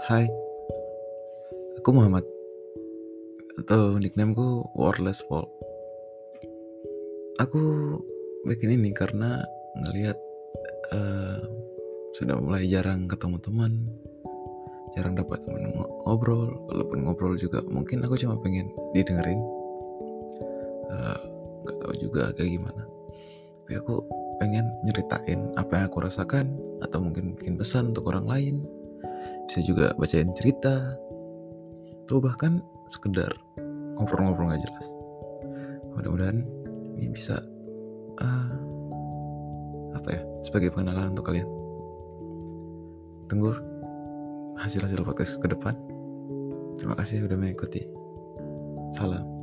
Hai, aku Muhammad atau nicknameku Wordless Fall. Aku bikin ini karena ngelihat uh, sudah mulai jarang ketemu teman, jarang dapat teman ngobrol. Walaupun ngobrol juga mungkin aku cuma pengen didengerin. Uh, gak tahu juga kayak gimana. Tapi aku pengen nyeritain apa yang aku rasakan atau mungkin bikin pesan untuk orang lain bisa juga bacain cerita atau bahkan sekedar ngobrol-ngobrol nggak jelas. Mudah-mudahan ini bisa uh, apa ya sebagai pengenalan untuk kalian. Tunggu hasil-hasil podcast ke depan. Terima kasih sudah mengikuti. Salam